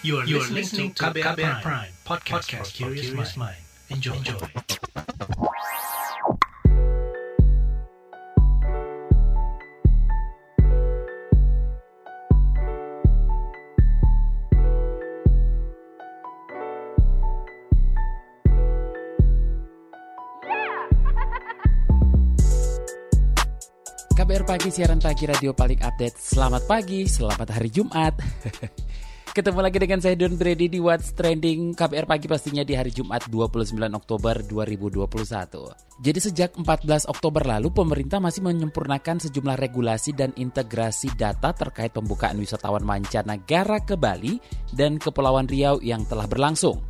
You are, you are listening to KBR, KBR Prime, podcast, podcast for curious mind. Enjoy. Enjoy. KBR Pagi, siaran pagi radio paling update. Selamat pagi, selamat hari Jumat. Ketemu lagi dengan saya Don Brady di What's Trending KBR Pagi pastinya di hari Jumat 29 Oktober 2021. Jadi sejak 14 Oktober lalu pemerintah masih menyempurnakan sejumlah regulasi dan integrasi data terkait pembukaan wisatawan mancanegara ke Bali dan Kepulauan Riau yang telah berlangsung.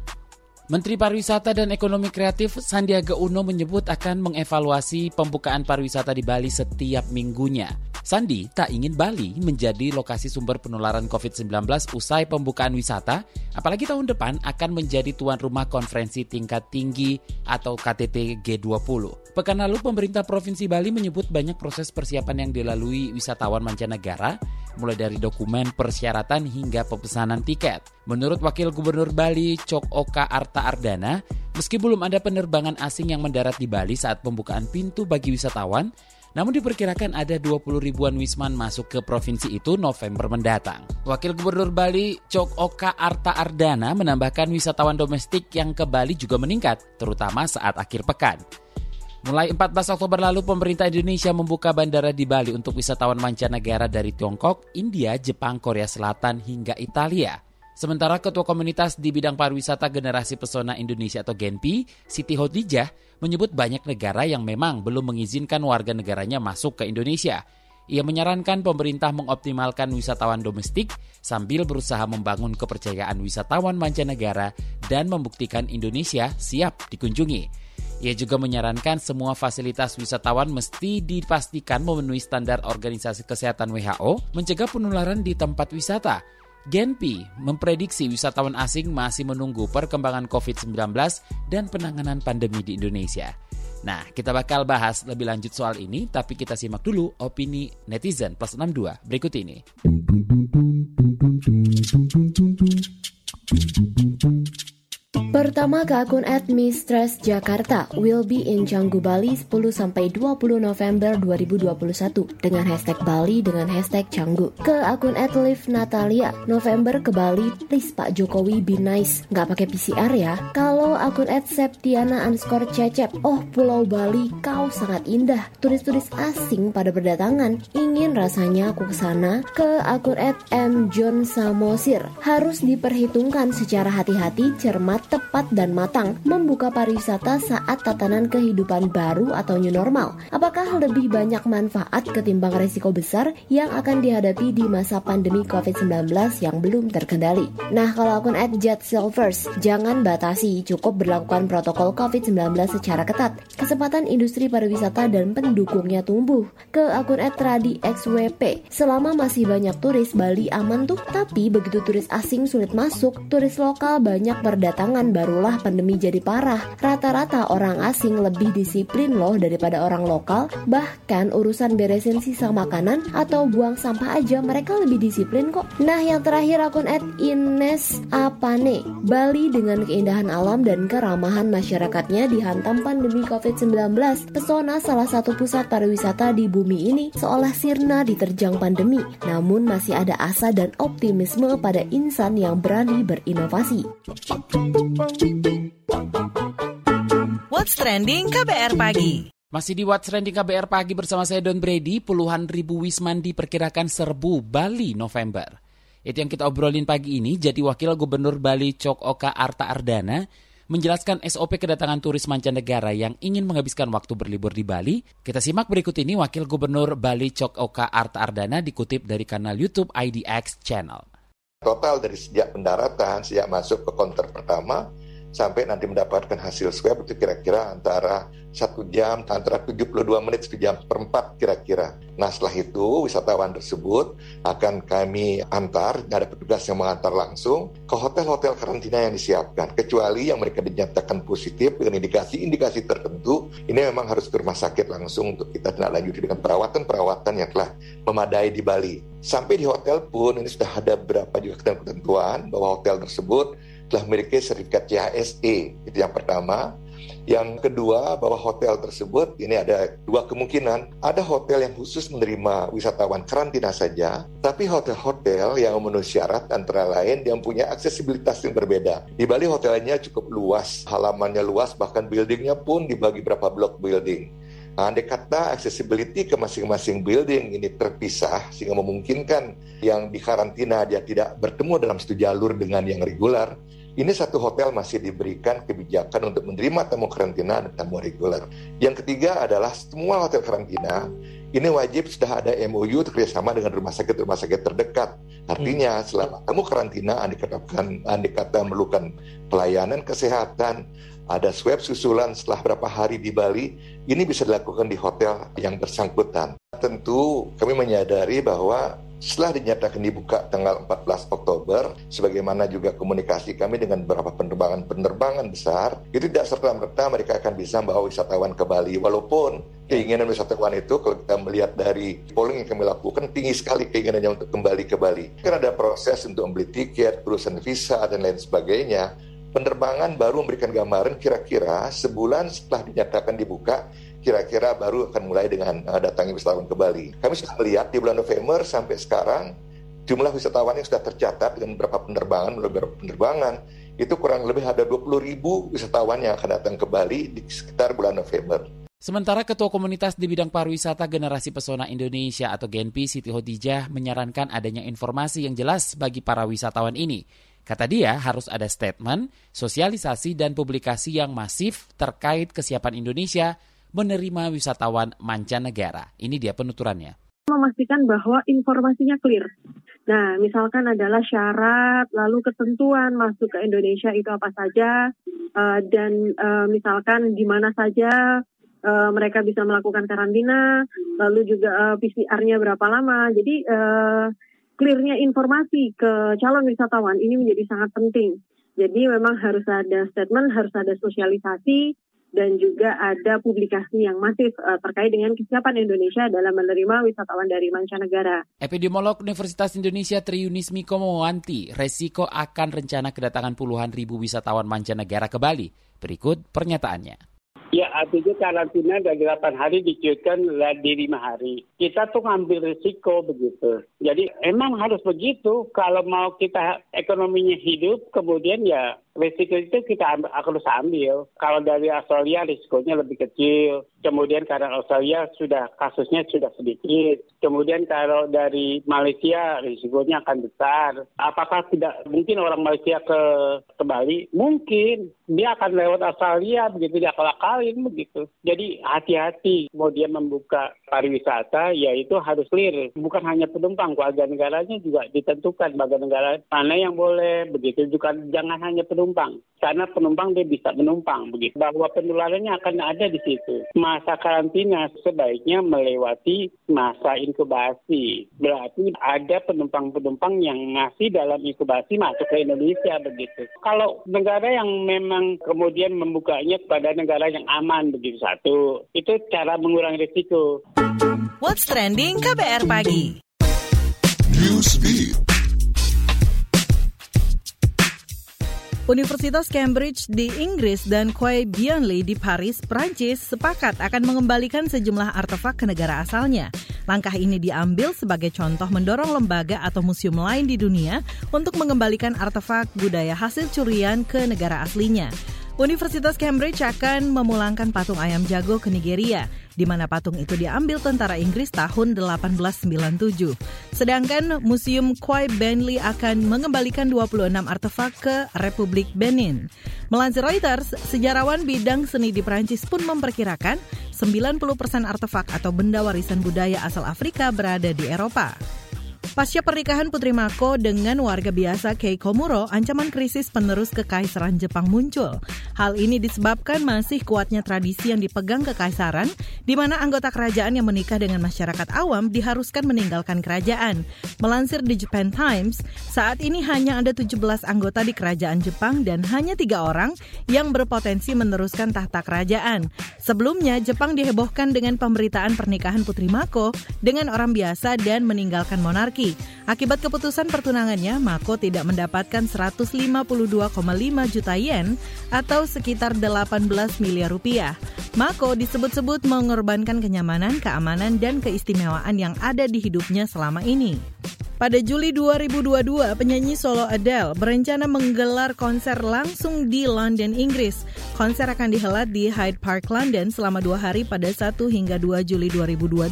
Menteri Pariwisata dan Ekonomi Kreatif Sandiaga Uno menyebut akan mengevaluasi pembukaan pariwisata di Bali setiap minggunya. Sandi tak ingin Bali menjadi lokasi sumber penularan COVID-19 usai pembukaan wisata, apalagi tahun depan akan menjadi tuan rumah konferensi tingkat tinggi atau KTT G20. Pekan lalu pemerintah Provinsi Bali menyebut banyak proses persiapan yang dilalui wisatawan mancanegara, mulai dari dokumen persyaratan hingga pemesanan tiket. Menurut Wakil Gubernur Bali Cok Oka Arta Ardana, meski belum ada penerbangan asing yang mendarat di Bali saat pembukaan pintu bagi wisatawan, namun diperkirakan ada 20 ribuan wisman masuk ke provinsi itu November mendatang. Wakil Gubernur Bali Cok Oka Arta Ardana menambahkan wisatawan domestik yang ke Bali juga meningkat, terutama saat akhir pekan. Mulai 14 Oktober lalu, pemerintah Indonesia membuka bandara di Bali untuk wisatawan mancanegara dari Tiongkok, India, Jepang, Korea Selatan, hingga Italia. Sementara Ketua Komunitas di bidang pariwisata Generasi Pesona Indonesia atau GENPI, Siti Hodijah, menyebut banyak negara yang memang belum mengizinkan warga negaranya masuk ke Indonesia. Ia menyarankan pemerintah mengoptimalkan wisatawan domestik sambil berusaha membangun kepercayaan wisatawan mancanegara dan membuktikan Indonesia siap dikunjungi. Ia juga menyarankan semua fasilitas wisatawan mesti dipastikan memenuhi standar Organisasi Kesehatan WHO mencegah penularan di tempat wisata Genpi memprediksi wisatawan asing masih menunggu perkembangan COVID-19 dan penanganan pandemi di Indonesia. Nah, kita bakal bahas lebih lanjut soal ini, tapi kita simak dulu opini netizen plus 62 berikut ini. Pertama ke akun @mistress Jakarta will be in Canggu Bali 10 sampai 20 November 2021 dengan hashtag Bali dengan hashtag Canggu. Ke akun @live Natalia November ke Bali please Pak Jokowi be nice nggak pakai PCR ya. Kalau akun @septiana underscore cecep oh Pulau Bali kau sangat indah turis-turis asing pada berdatangan ingin rasanya aku ke sana. Ke akun @mjohn samosir harus diperhitungkan secara hati-hati cermat tepat dan matang membuka pariwisata saat tatanan kehidupan baru atau new normal? Apakah lebih banyak manfaat ketimbang resiko besar yang akan dihadapi di masa pandemi COVID-19 yang belum terkendali? Nah, kalau akun @jetsilvers, jangan batasi, cukup berlakukan protokol COVID-19 secara ketat. Kesempatan industri pariwisata dan pendukungnya tumbuh. Ke akun @tradixwp, selama masih banyak turis Bali aman tuh, tapi begitu turis asing sulit masuk, turis lokal banyak berdatangan barulah pandemi jadi parah. Rata-rata orang asing lebih disiplin loh daripada orang lokal. Bahkan urusan beresin sisa makanan atau buang sampah aja mereka lebih disiplin kok. Nah yang terakhir akun at Ines Apane. Bali dengan keindahan alam dan keramahan masyarakatnya dihantam pandemi COVID-19. Pesona salah satu pusat pariwisata di bumi ini seolah sirna diterjang pandemi. Namun masih ada asa dan optimisme pada insan yang berani berinovasi. What's Trending KBR Pagi masih di What's Trending KBR Pagi bersama saya Don Brady, puluhan ribu wisman diperkirakan serbu Bali November. Itu yang kita obrolin pagi ini, jadi Wakil Gubernur Bali Cok Oka Arta Ardana menjelaskan SOP kedatangan turis mancanegara yang ingin menghabiskan waktu berlibur di Bali. Kita simak berikut ini Wakil Gubernur Bali Cok Oka Arta Ardana dikutip dari kanal YouTube IDX Channel. Total dari sejak pendaratan, sejak masuk ke konter pertama, sampai nanti mendapatkan hasil swab itu kira-kira antara satu jam antara 72 menit satu jam perempat kira-kira. Nah setelah itu wisatawan tersebut akan kami antar, ada petugas yang mengantar langsung ke hotel-hotel karantina yang disiapkan. Kecuali yang mereka dinyatakan positif dengan indikasi-indikasi tertentu, ini memang harus ke rumah sakit langsung untuk kita tindak lanjuti dengan perawatan-perawatan yang telah memadai di Bali. Sampai di hotel pun ini sudah ada beberapa juga ketentuan bahwa hotel tersebut telah memiliki sertifikat CHSE. Itu yang pertama. Yang kedua, bahwa hotel tersebut ini ada dua kemungkinan. Ada hotel yang khusus menerima wisatawan karantina saja, tapi hotel-hotel yang memenuhi syarat antara lain yang punya aksesibilitas yang berbeda. Di Bali hotelnya cukup luas, halamannya luas, bahkan buildingnya pun dibagi berapa blok building. Nah, andai kata accessibility ke masing-masing building ini terpisah sehingga memungkinkan yang dikarantina dia tidak bertemu dalam satu jalur dengan yang regular, ini satu hotel masih diberikan kebijakan untuk menerima tamu karantina dan tamu reguler. Yang ketiga adalah semua hotel karantina ini wajib sudah ada MOU kerjasama dengan rumah sakit-rumah sakit terdekat. Artinya selama tamu karantina andikatakan andikata memerlukan pelayanan kesehatan, ada swab susulan setelah berapa hari di Bali, ini bisa dilakukan di hotel yang bersangkutan. Tentu kami menyadari bahwa setelah dinyatakan dibuka tanggal 14 Oktober, sebagaimana juga komunikasi kami dengan beberapa penerbangan-penerbangan besar, itu tidak serta-merta mereka akan bisa membawa wisatawan ke Bali. Walaupun keinginan wisatawan itu kalau kita melihat dari polling yang kami lakukan tinggi sekali keinginannya untuk kembali ke Bali. Kan ada proses untuk membeli tiket, perusahaan visa, dan lain sebagainya. Penerbangan baru memberikan gambaran kira-kira sebulan setelah dinyatakan dibuka, kira-kira baru akan mulai dengan uh, datangi wisatawan ke Bali. Kami sudah melihat di bulan November sampai sekarang jumlah wisatawan yang sudah tercatat dengan beberapa penerbangan, beberapa penerbangan itu kurang lebih ada 20 ribu wisatawan yang akan datang ke Bali di sekitar bulan November. Sementara Ketua Komunitas di bidang pariwisata Generasi Pesona Indonesia atau GENPI Siti Hodijah menyarankan adanya informasi yang jelas bagi para wisatawan ini. Kata dia harus ada statement, sosialisasi, dan publikasi yang masif terkait kesiapan Indonesia menerima wisatawan mancanegara. Ini dia penuturannya. Memastikan bahwa informasinya clear. Nah, misalkan adalah syarat, lalu ketentuan masuk ke Indonesia itu apa saja, uh, dan uh, misalkan di mana saja uh, mereka bisa melakukan karantina, lalu juga PCR-nya berapa lama. Jadi clearnya informasi ke calon wisatawan ini menjadi sangat penting. Jadi memang harus ada statement, harus ada sosialisasi, dan juga ada publikasi yang masif uh, terkait dengan kesiapan Indonesia dalam menerima wisatawan dari mancanegara. Epidemiolog Universitas Indonesia Triunis Miko mewanti resiko akan rencana kedatangan puluhan ribu wisatawan mancanegara ke Bali. Berikut pernyataannya. Ya, artinya karantina dari 8 hari dicuitkan di 5 hari. Kita tuh ngambil risiko begitu. Jadi emang harus begitu. Kalau mau kita ekonominya hidup, kemudian ya risiko itu kita ambil, harus ambil. Kalau dari Australia risikonya lebih kecil. Kemudian karena Australia sudah kasusnya sudah sedikit. Kemudian kalau dari Malaysia risikonya akan besar. Apakah tidak mungkin orang Malaysia ke ke Bali? Mungkin dia akan lewat Australia begitu dia akalin begitu. Jadi hati-hati mau dia membuka pariwisata yaitu harus clear. Bukan hanya penumpang, warga negaranya juga ditentukan warga negara mana yang boleh begitu juga jangan hanya penumpang penumpang. Karena penumpang dia bisa menumpang begitu. Bahwa penularannya akan ada di situ. Masa karantina sebaiknya melewati masa inkubasi. Berarti ada penumpang-penumpang yang masih dalam inkubasi masuk ke Indonesia begitu. Kalau negara yang memang kemudian membukanya kepada negara yang aman begitu. Satu itu cara mengurangi risiko. What's trending KBR pagi? Newsbeat Universitas Cambridge di Inggris dan Quai Bienli di Paris, Prancis sepakat akan mengembalikan sejumlah artefak ke negara asalnya. Langkah ini diambil sebagai contoh mendorong lembaga atau museum lain di dunia untuk mengembalikan artefak budaya hasil curian ke negara aslinya. Universitas Cambridge akan memulangkan patung ayam jago ke Nigeria, di mana patung itu diambil tentara Inggris tahun 1897. Sedangkan Museum Quai Benley akan mengembalikan 26 artefak ke Republik Benin. Melansir Reuters, sejarawan bidang seni di Prancis pun memperkirakan 90% artefak atau benda warisan budaya asal Afrika berada di Eropa. Pasca pernikahan Putri Mako dengan warga biasa Keiko Muro, ancaman krisis penerus kekaisaran Jepang muncul. Hal ini disebabkan masih kuatnya tradisi yang dipegang kekaisaran, di mana anggota kerajaan yang menikah dengan masyarakat awam diharuskan meninggalkan kerajaan. Melansir di Japan Times, saat ini hanya ada 17 anggota di kerajaan Jepang dan hanya tiga orang yang berpotensi meneruskan tahta kerajaan. Sebelumnya, Jepang dihebohkan dengan pemberitaan pernikahan Putri Mako dengan orang biasa dan meninggalkan monarki. Akibat keputusan pertunangannya, Mako tidak mendapatkan 152,5 juta yen atau sekitar 18 miliar rupiah. Mako disebut-sebut mengorbankan kenyamanan, keamanan, dan keistimewaan yang ada di hidupnya selama ini. Pada Juli 2022, penyanyi solo Adele berencana menggelar konser langsung di London, Inggris. Konser akan dihelat di Hyde Park, London selama dua hari pada 1 hingga 2 Juli 2022.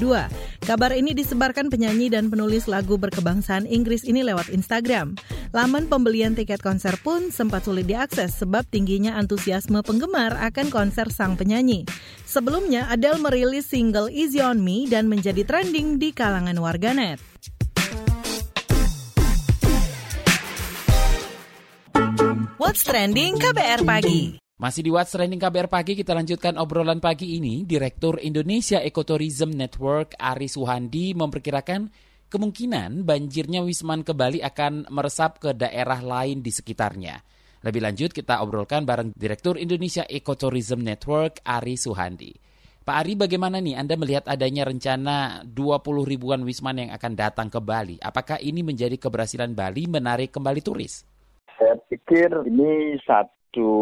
Kabar ini disebarkan penyanyi dan penulis lagu berkebangsaan Inggris ini lewat Instagram. Laman pembelian tiket konser pun sempat sulit diakses sebab tingginya antusiasme penggemar akan konser sang penyanyi. Sebelumnya, Adele merilis single Easy On Me dan menjadi trending di kalangan warganet. What's Trending KBR Pagi. Masih di What's Trending KBR Pagi, kita lanjutkan obrolan pagi ini. Direktur Indonesia Ecotourism Network Aris Suhandi memperkirakan kemungkinan banjirnya Wisman ke Bali akan meresap ke daerah lain di sekitarnya. Lebih lanjut kita obrolkan bareng Direktur Indonesia Ecotourism Network Aris Suhandi. Pak Ari, bagaimana nih Anda melihat adanya rencana 20 ribuan Wisman yang akan datang ke Bali? Apakah ini menjadi keberhasilan Bali menarik kembali turis? Pikir ini satu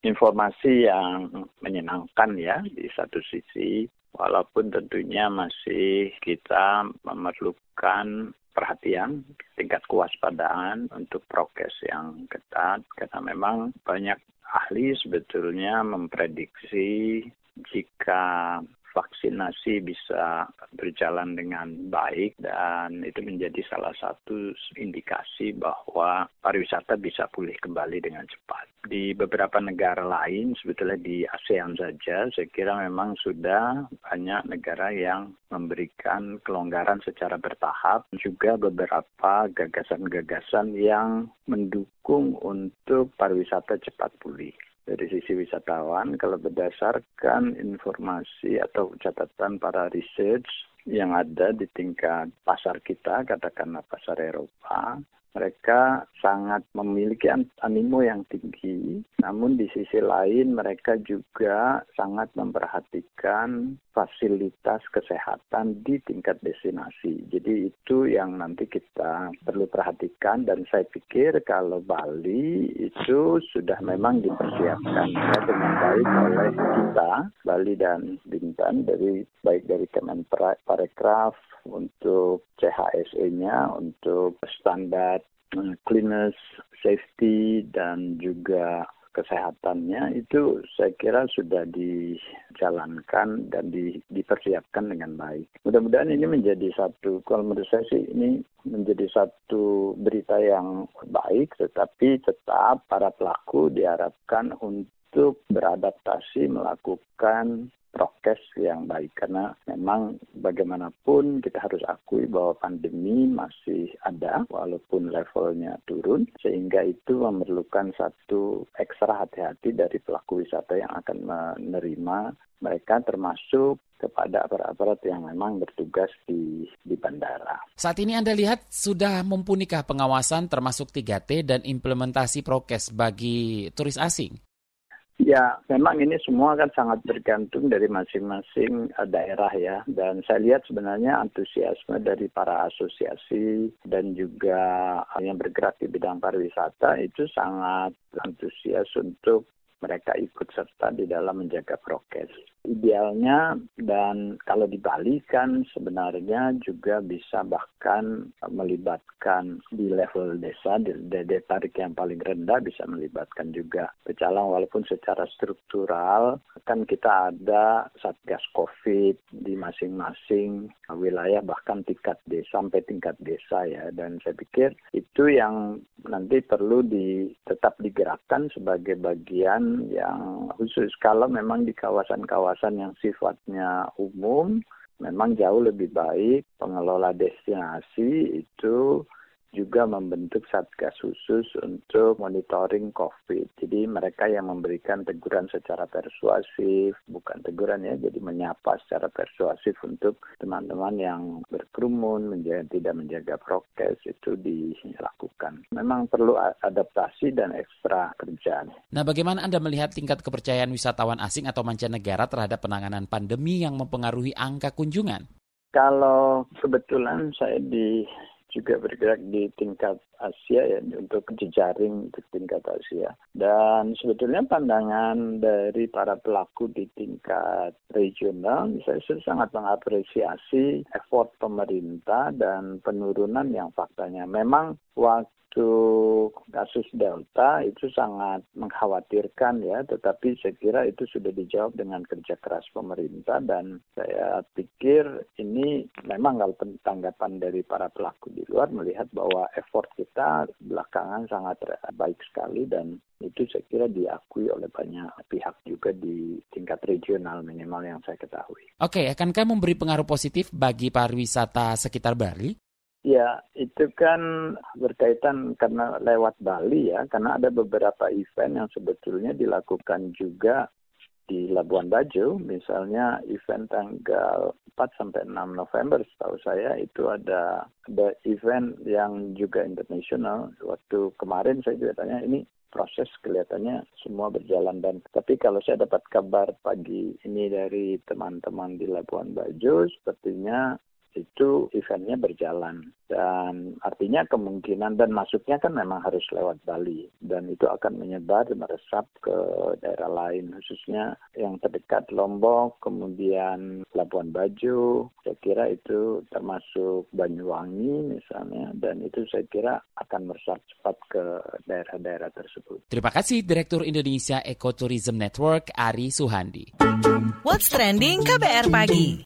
informasi yang menyenangkan ya di satu sisi, walaupun tentunya masih kita memerlukan perhatian, tingkat kewaspadaan untuk prokes yang ketat, karena memang banyak ahli sebetulnya memprediksi jika vaksinasi bisa berjalan dengan baik dan itu menjadi salah satu indikasi bahwa pariwisata bisa pulih kembali dengan cepat. Di beberapa negara lain, sebetulnya di ASEAN saja, saya kira memang sudah banyak negara yang memberikan kelonggaran secara bertahap, juga beberapa gagasan-gagasan yang mendukung untuk pariwisata cepat pulih dari sisi wisatawan kalau berdasarkan informasi atau catatan para research yang ada di tingkat pasar kita, katakanlah pasar Eropa, mereka sangat memiliki animo yang tinggi, namun di sisi lain mereka juga sangat memperhatikan fasilitas kesehatan di tingkat destinasi. Jadi itu yang nanti kita perlu perhatikan dan saya pikir kalau Bali itu sudah memang dipersiapkan ya, dengan baik oleh kita, Bali dan Bintan dari baik dari Kemenparekraf untuk CHSE-nya, untuk standar eh, cleanliness, safety, dan juga kesehatannya itu saya kira sudah dijalankan dan di, dipersiapkan dengan baik. Mudah-mudahan ini menjadi satu, kalau menurut saya sih ini menjadi satu berita yang baik, tetapi tetap para pelaku diharapkan untuk beradaptasi melakukan prokes yang baik karena memang bagaimanapun kita harus akui bahwa pandemi masih ada walaupun levelnya turun sehingga itu memerlukan satu ekstra hati-hati dari pelaku wisata yang akan menerima mereka termasuk kepada aparat-aparat yang memang bertugas di, di bandara. Saat ini Anda lihat sudah mumpunikah pengawasan termasuk 3T dan implementasi prokes bagi turis asing? Ya, memang ini semua kan sangat bergantung dari masing-masing eh, daerah ya. Dan saya lihat sebenarnya antusiasme dari para asosiasi dan juga yang bergerak di bidang pariwisata itu sangat antusias untuk mereka ikut serta di dalam menjaga prokes. Idealnya dan kalau di Bali kan sebenarnya juga bisa bahkan melibatkan di level desa, di daya tarik yang paling rendah bisa melibatkan juga pecalang. Walaupun secara struktural kan kita ada satgas COVID di masing-masing wilayah bahkan tingkat desa sampai tingkat desa ya. Dan saya pikir itu yang nanti perlu di tetap digerakkan sebagai bagian yang khusus. Kalau memang di kawasan-kawasan yang sifatnya umum memang jauh lebih baik pengelola destinasi itu juga membentuk satgas khusus untuk monitoring COVID. Jadi mereka yang memberikan teguran secara persuasif, bukan teguran ya, jadi menyapa secara persuasif untuk teman-teman yang berkerumun, menjaga, tidak menjaga prokes itu dilakukan. Memang perlu adaptasi dan ekstra kerjaan. Nah, bagaimana Anda melihat tingkat kepercayaan wisatawan asing atau mancanegara terhadap penanganan pandemi yang mempengaruhi angka kunjungan? Kalau kebetulan saya di juga bergerak di tingkat Asia ya untuk jejaring untuk tingkat Asia. Dan sebetulnya pandangan dari para pelaku di tingkat regional saya sangat mengapresiasi effort pemerintah dan penurunan yang faktanya. Memang waktu untuk kasus Delta itu sangat mengkhawatirkan ya, tetapi saya kira itu sudah dijawab dengan kerja keras pemerintah dan saya pikir ini memang kalau tanggapan dari para pelaku di luar melihat bahwa effort kita belakangan sangat baik sekali dan itu saya kira diakui oleh banyak pihak juga di tingkat regional minimal yang saya ketahui. Oke, akankah memberi pengaruh positif bagi pariwisata sekitar Bali? Ya, itu kan berkaitan karena lewat Bali ya, karena ada beberapa event yang sebetulnya dilakukan juga di Labuan Bajo, misalnya event tanggal 4 sampai 6 November setahu saya itu ada ada event yang juga internasional. Waktu kemarin saya juga tanya ini proses kelihatannya semua berjalan dan tapi kalau saya dapat kabar pagi ini dari teman-teman di Labuan Bajo sepertinya itu eventnya berjalan dan artinya kemungkinan dan masuknya kan memang harus lewat Bali dan itu akan menyebar meresap ke daerah lain khususnya yang terdekat Lombok kemudian Labuan Bajo saya kira itu termasuk Banyuwangi misalnya dan itu saya kira akan meresap cepat ke daerah-daerah tersebut. Terima kasih Direktur Indonesia Ecotourism Network Ari Suhandi. What's trending KBR pagi?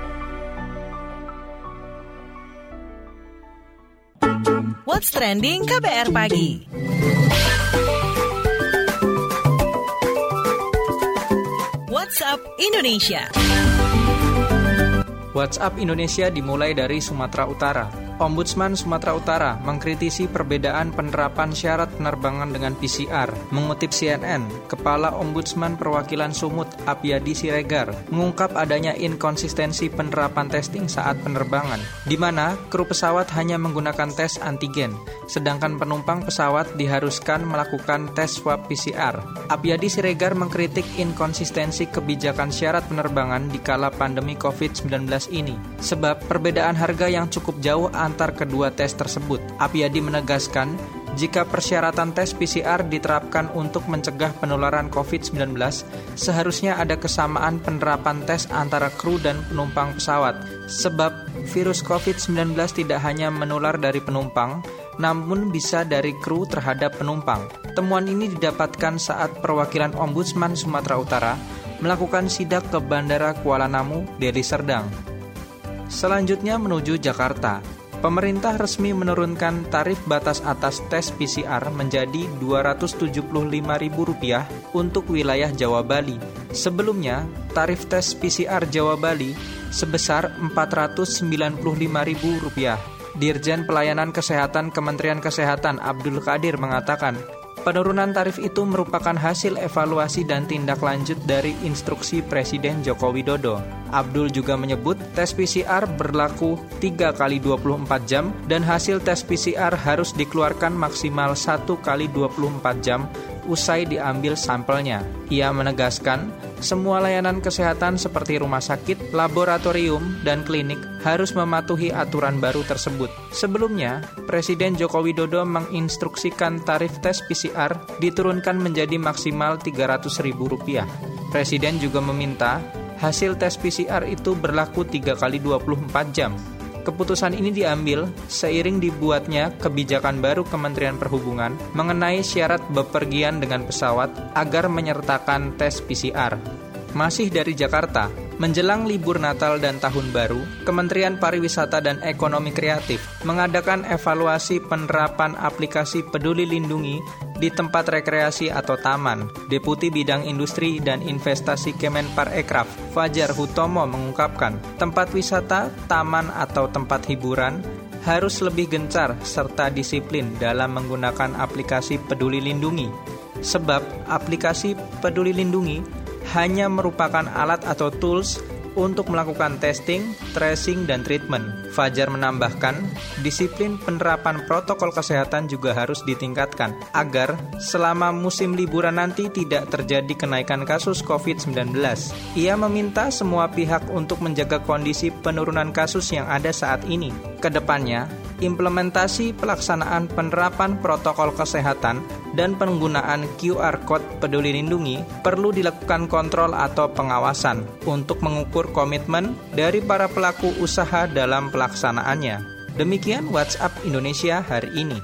What's Trending KBR Pagi. WhatsApp Indonesia. WhatsApp Indonesia dimulai dari Sumatera Utara. Ombudsman Sumatera Utara mengkritisi perbedaan penerapan syarat penerbangan dengan PCR. Mengutip CNN, Kepala Ombudsman Perwakilan Sumut Apiadi Siregar mengungkap adanya inkonsistensi penerapan testing saat penerbangan, di mana kru pesawat hanya menggunakan tes antigen, sedangkan penumpang pesawat diharuskan melakukan tes swab PCR. Apiadi Siregar mengkritik inkonsistensi kebijakan syarat penerbangan di kala pandemi COVID-19 ini, sebab perbedaan harga yang cukup jauh antar kedua tes tersebut. Apiadi menegaskan, jika persyaratan tes PCR diterapkan untuk mencegah penularan COVID-19, seharusnya ada kesamaan penerapan tes antara kru dan penumpang pesawat, sebab virus COVID-19 tidak hanya menular dari penumpang, namun bisa dari kru terhadap penumpang. Temuan ini didapatkan saat perwakilan Ombudsman Sumatera Utara melakukan sidak ke Bandara Kuala Namu, Deli Serdang. Selanjutnya menuju Jakarta. Pemerintah resmi menurunkan tarif batas atas tes PCR menjadi Rp275.000 untuk wilayah Jawa Bali. Sebelumnya, tarif tes PCR Jawa Bali sebesar Rp495.000. Dirjen Pelayanan Kesehatan Kementerian Kesehatan Abdul Kadir mengatakan, Penurunan tarif itu merupakan hasil evaluasi dan tindak lanjut dari instruksi Presiden Joko Widodo. Abdul juga menyebut tes PCR berlaku 3 kali 24 jam dan hasil tes PCR harus dikeluarkan maksimal 1 kali 24 jam usai diambil sampelnya. Ia menegaskan, semua layanan kesehatan seperti rumah sakit, laboratorium, dan klinik harus mematuhi aturan baru tersebut. Sebelumnya, Presiden Joko Widodo menginstruksikan tarif tes PCR diturunkan menjadi maksimal Rp300.000. Presiden juga meminta hasil tes PCR itu berlaku 3 kali 24 jam Keputusan ini diambil seiring dibuatnya kebijakan baru Kementerian Perhubungan mengenai syarat bepergian dengan pesawat agar menyertakan tes PCR. Masih dari Jakarta, menjelang libur Natal dan Tahun Baru, Kementerian Pariwisata dan Ekonomi Kreatif mengadakan evaluasi penerapan aplikasi Peduli Lindungi di tempat rekreasi atau taman. Deputi Bidang Industri dan Investasi Kemenpar Ekraf, Fajar Hutomo mengungkapkan, tempat wisata, taman atau tempat hiburan harus lebih gencar serta disiplin dalam menggunakan aplikasi Peduli Lindungi. Sebab aplikasi Peduli Lindungi hanya merupakan alat atau tools untuk melakukan testing, tracing, dan treatment. Fajar menambahkan, disiplin penerapan protokol kesehatan juga harus ditingkatkan agar selama musim liburan nanti tidak terjadi kenaikan kasus COVID-19. Ia meminta semua pihak untuk menjaga kondisi penurunan kasus yang ada saat ini. Ke depannya, implementasi pelaksanaan penerapan protokol kesehatan dan penggunaan QR Code peduli lindungi perlu dilakukan kontrol atau pengawasan untuk mengukur komitmen dari para pelaku usaha dalam pelaksanaannya. Demikian WhatsApp Indonesia hari ini.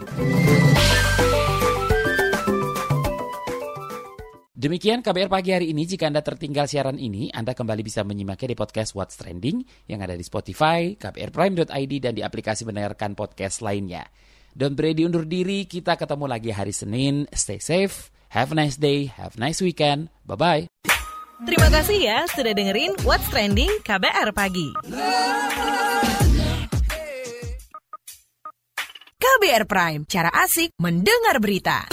Demikian KBR pagi hari ini. Jika Anda tertinggal siaran ini, Anda kembali bisa menyimaknya di podcast What's Trending yang ada di Spotify, kbrprime.id, dan di aplikasi mendengarkan podcast lainnya. Don't Brady undur diri, kita ketemu lagi hari Senin. Stay safe, have a nice day, have a nice weekend. Bye-bye. Terima kasih ya sudah dengerin What's Trending KBR Pagi. KBR Prime, cara asik mendengar berita.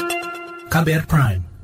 KBR Prime,